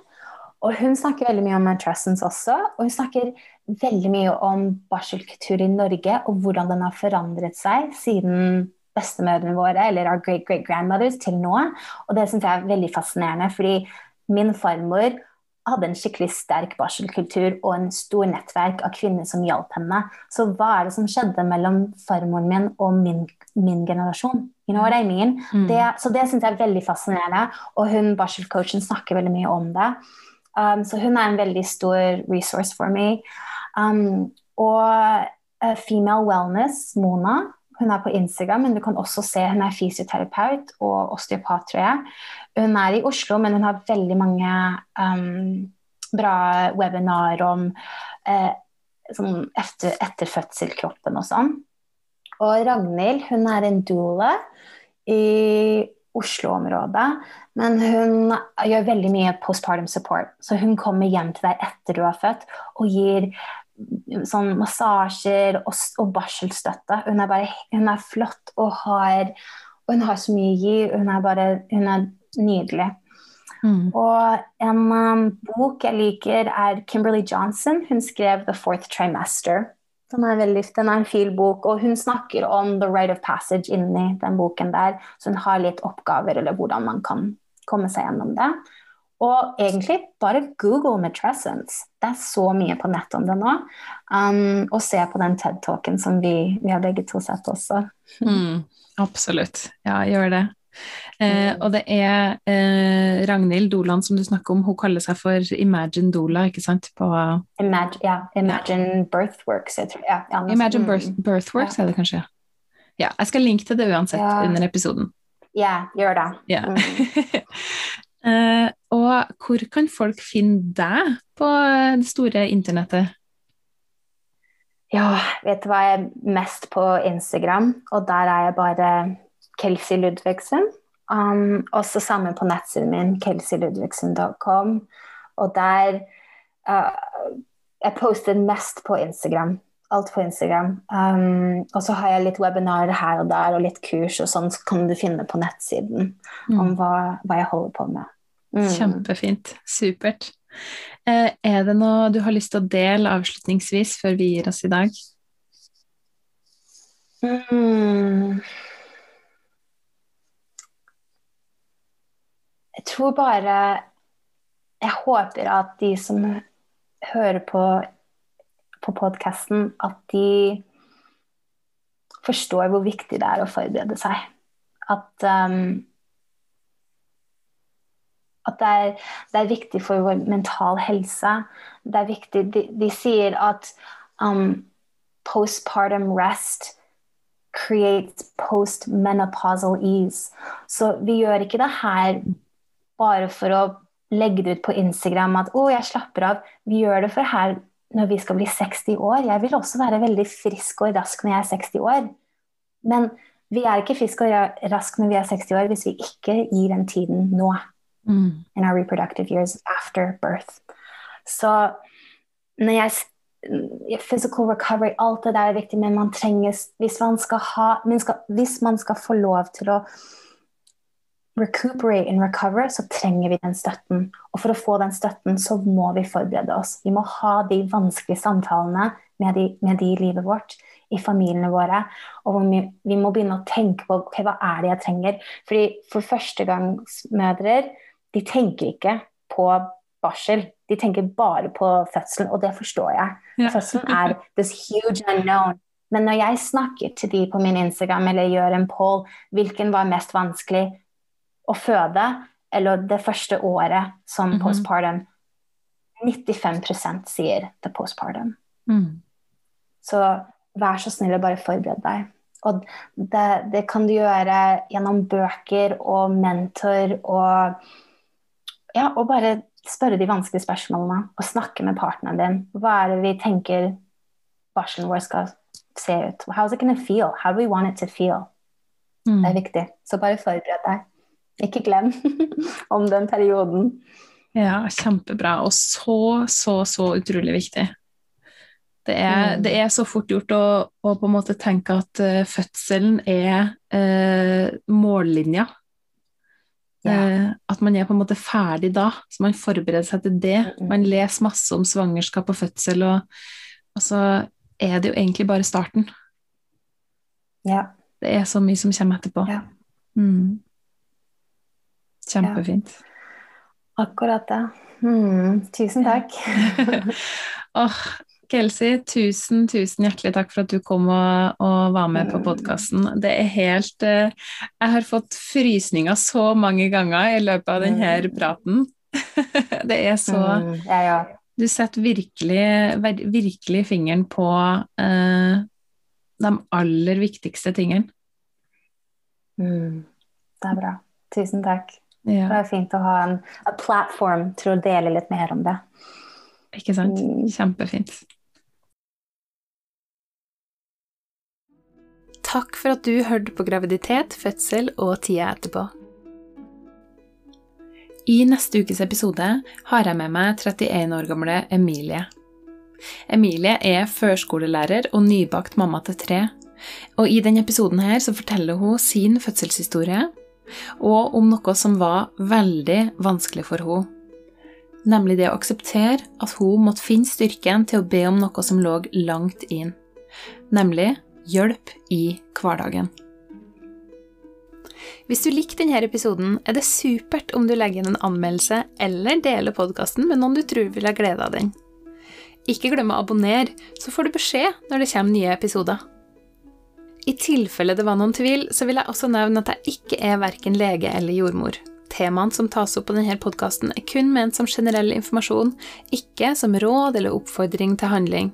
S2: Og hun snakker veldig mye om matrescence også. Og hun snakker veldig mye om barselkultur i Norge og hvordan den har forandret seg siden bestemødrene våre, eller our great great grandmothers, til nå. Og det syns jeg er veldig fascinerende, fordi min farmor hadde en skikkelig sterk barselkultur og en stor nettverk av kvinner som hjalp henne. Så hva er det som skjedde mellom farmoren min og min, min generasjon? You know what I mean?
S1: Mm.
S2: Det, så det syns jeg er veldig fascinerende, og hun barselcoachen snakker veldig mye om det. Um, så hun er en veldig stor resource for meg. Um, og uh, Female Wellness, Mona, hun er på Instagram, men du kan også se hun er fysioterapeut og osteopat, tror jeg. Hun er i Oslo, men hun har veldig mange um, bra webinar om eh, sånn etter, etter fødselkroppen og sånn. Og Ragnhild, hun er en doula i Oslo-området, men hun gjør veldig mye postpartum support. Så hun kommer hjem til deg etter du har født og gir sånn massasjer og, og barselstøtte. Hun er, bare, hun er flott og har, og hun har så mye å gi. Hun er bare hun er nydelig.
S1: Mm.
S2: Og en um, bok jeg liker, er Kimberly Johnson. Hun skrev 'The Fourth Trimester'. Den er, veldig, den er en fin bok, og hun snakker om the right of passage inni den boken der. Så hun har litt oppgaver, eller hvordan man kan komme seg gjennom det. Og egentlig bare google matrescence. Det er så mye på nett om det nå. Um, og se på den TED-talken som vi, vi har begge to sett også.
S1: Mm. Absolutt. Ja, gjør det. Eh, og det er eh, Ragnhild Doland som du snakker om, hun kaller seg for Imagine Dola, ikke sant? På
S2: Imagine, ja, Imagine Birthworks. Jeg tror, ja, ja,
S1: Imagine
S2: mm.
S1: Birth, Birthworks,
S2: Ja.
S1: er det kanskje? Ja, jeg skal linke til det uansett
S2: Ja.
S1: under episoden.
S2: Ja, gjør det.
S1: Ja.
S2: Mm.
S1: eh, og hvor kan folk finne deg på det store internettet?
S2: Ja, vet du hva jeg er mest på Instagram, og der er jeg bare Kelsey Ludvigsen. Um, også sammen på nettsiden min, kelseyludvigsen.com. Og der uh, Jeg poster mest på Instagram. Alt på Instagram. Um, og så har jeg litt webinarer her og der, og litt kurs og sånn, så kan du finne på nettsiden om hva, hva jeg holder på med. Mm.
S1: Kjempefint. Supert. Eh, er det noe du har lyst til å dele avslutningsvis før vi gir oss i dag?
S2: Mm. Jeg tror bare Jeg håper at de som hører på, på podkasten, at de forstår hvor viktig det er å forberede seg. At, um, at det, er, det, er, viktig for vår mental helse. Det er viktig De, de sier at um, postpartum rest creates postmenopausal ease. Så vi gjør ikke det her bare for å legge det ut på Instagram at 'å, jeg slapper av'. Vi gjør det for her når vi skal bli 60 år. Jeg vil også være veldig frisk og rask når jeg er 60 år. Men vi er ikke friske og raske når vi er 60 år hvis vi ikke gir den tiden nå. Mm. In our reproductive years after birth. Så når jeg Physical recovery, alt det der er viktig, men man trenger Hvis man skal, ha, hvis man skal få lov til å recuperate and recover, så trenger vi den støtten. Og for å få den støtten, så må vi forberede oss. Vi må ha de vanskelige samtalene med de, med de i livet vårt, i familiene våre. Og vi, vi, må begynne å tenke på okay, hva er det jeg trenger. Fordi For førstegangsmødre de tenker ikke på barsel. De tenker bare på fødselen, og det forstår jeg. Ja. Fødselen er this huge unknown. Men når jeg snakker til de på min Instagram eller gjør en poll, hvilken var mest vanskelig? å føde eller det første året som mm -hmm. postpartum, 95% sier det postpartum. Mm. Så vær så snill og bare forbered deg. Og det, det, kan du gjøre gjennom bøker og mentor og Ja, og bare spørre de vanskelige spørsmålene og snakke med partneren din. Hva er det vi tenker barselen vår skal se ut? How is it to feel? How do we want it to feel? Mm. Det er viktig. Så bare forbered deg. Ikke glem om den perioden.
S1: Ja, kjempebra. Og så, så, så utrolig viktig. Det er, mm. det er, så fort gjort å, å, på en måte tenke at uh, fødselen er uh, mållinja. Ja. Uh, at man er på en måte ferdig da, så man forbereder seg til det. Man leser masse om svangerskap og fødsel, og, og, så er det jo egentlig bare starten.
S2: Ja.
S1: Det er så mye som kommer etterpå. Ja. Mm. Kjempefint.
S2: Ja. Akkurat det. Mm, tusen takk.
S1: oh, Kelsey, tusen, tusen hjertelig takk for at du kom og, og var med på mm. podkasten. Det er helt uh, Jeg har fått frysninger så mange ganger i løpet av denne mm. praten. det er så mm,
S2: ja, ja.
S1: Du setter virkelig, virkelig fingeren på uh, de aller viktigste tingene.
S2: Mm, det er bra. Tusen takk. Ja. Det er fint å ha en plattform til å dele litt mer om det.
S1: Ikke sant. Mm. Kjempefint. Takk for at du hørte på graviditet, fødsel og tida etterpå. I neste ukes episode har jeg med meg 31 år gamle Emilie. Emilie er førskolelærer og nybakt mamma til tre. Og i denne episoden her så forteller hun sin fødselshistorie og om noe som var veldig vanskelig for henne. Nemlig det å akseptere at hun måtte finne styrken til å be om noe som lå langt inn. Nemlig hjelp i hverdagen. Hvis du likte denne episoden, er det supert om du legger inn en anmeldelse eller deler podkasten med noen du tror vil ha glede av den. Ikke glem å abonnere, så får du beskjed når det kommer nye episoder. I tilfelle det var noen tvil, så vil jeg også nevne at jeg ikke er verken lege eller jordmor. Temaene som tas opp på denne podkasten, er kun ment som generell informasjon, ikke som råd eller oppfordring til handling.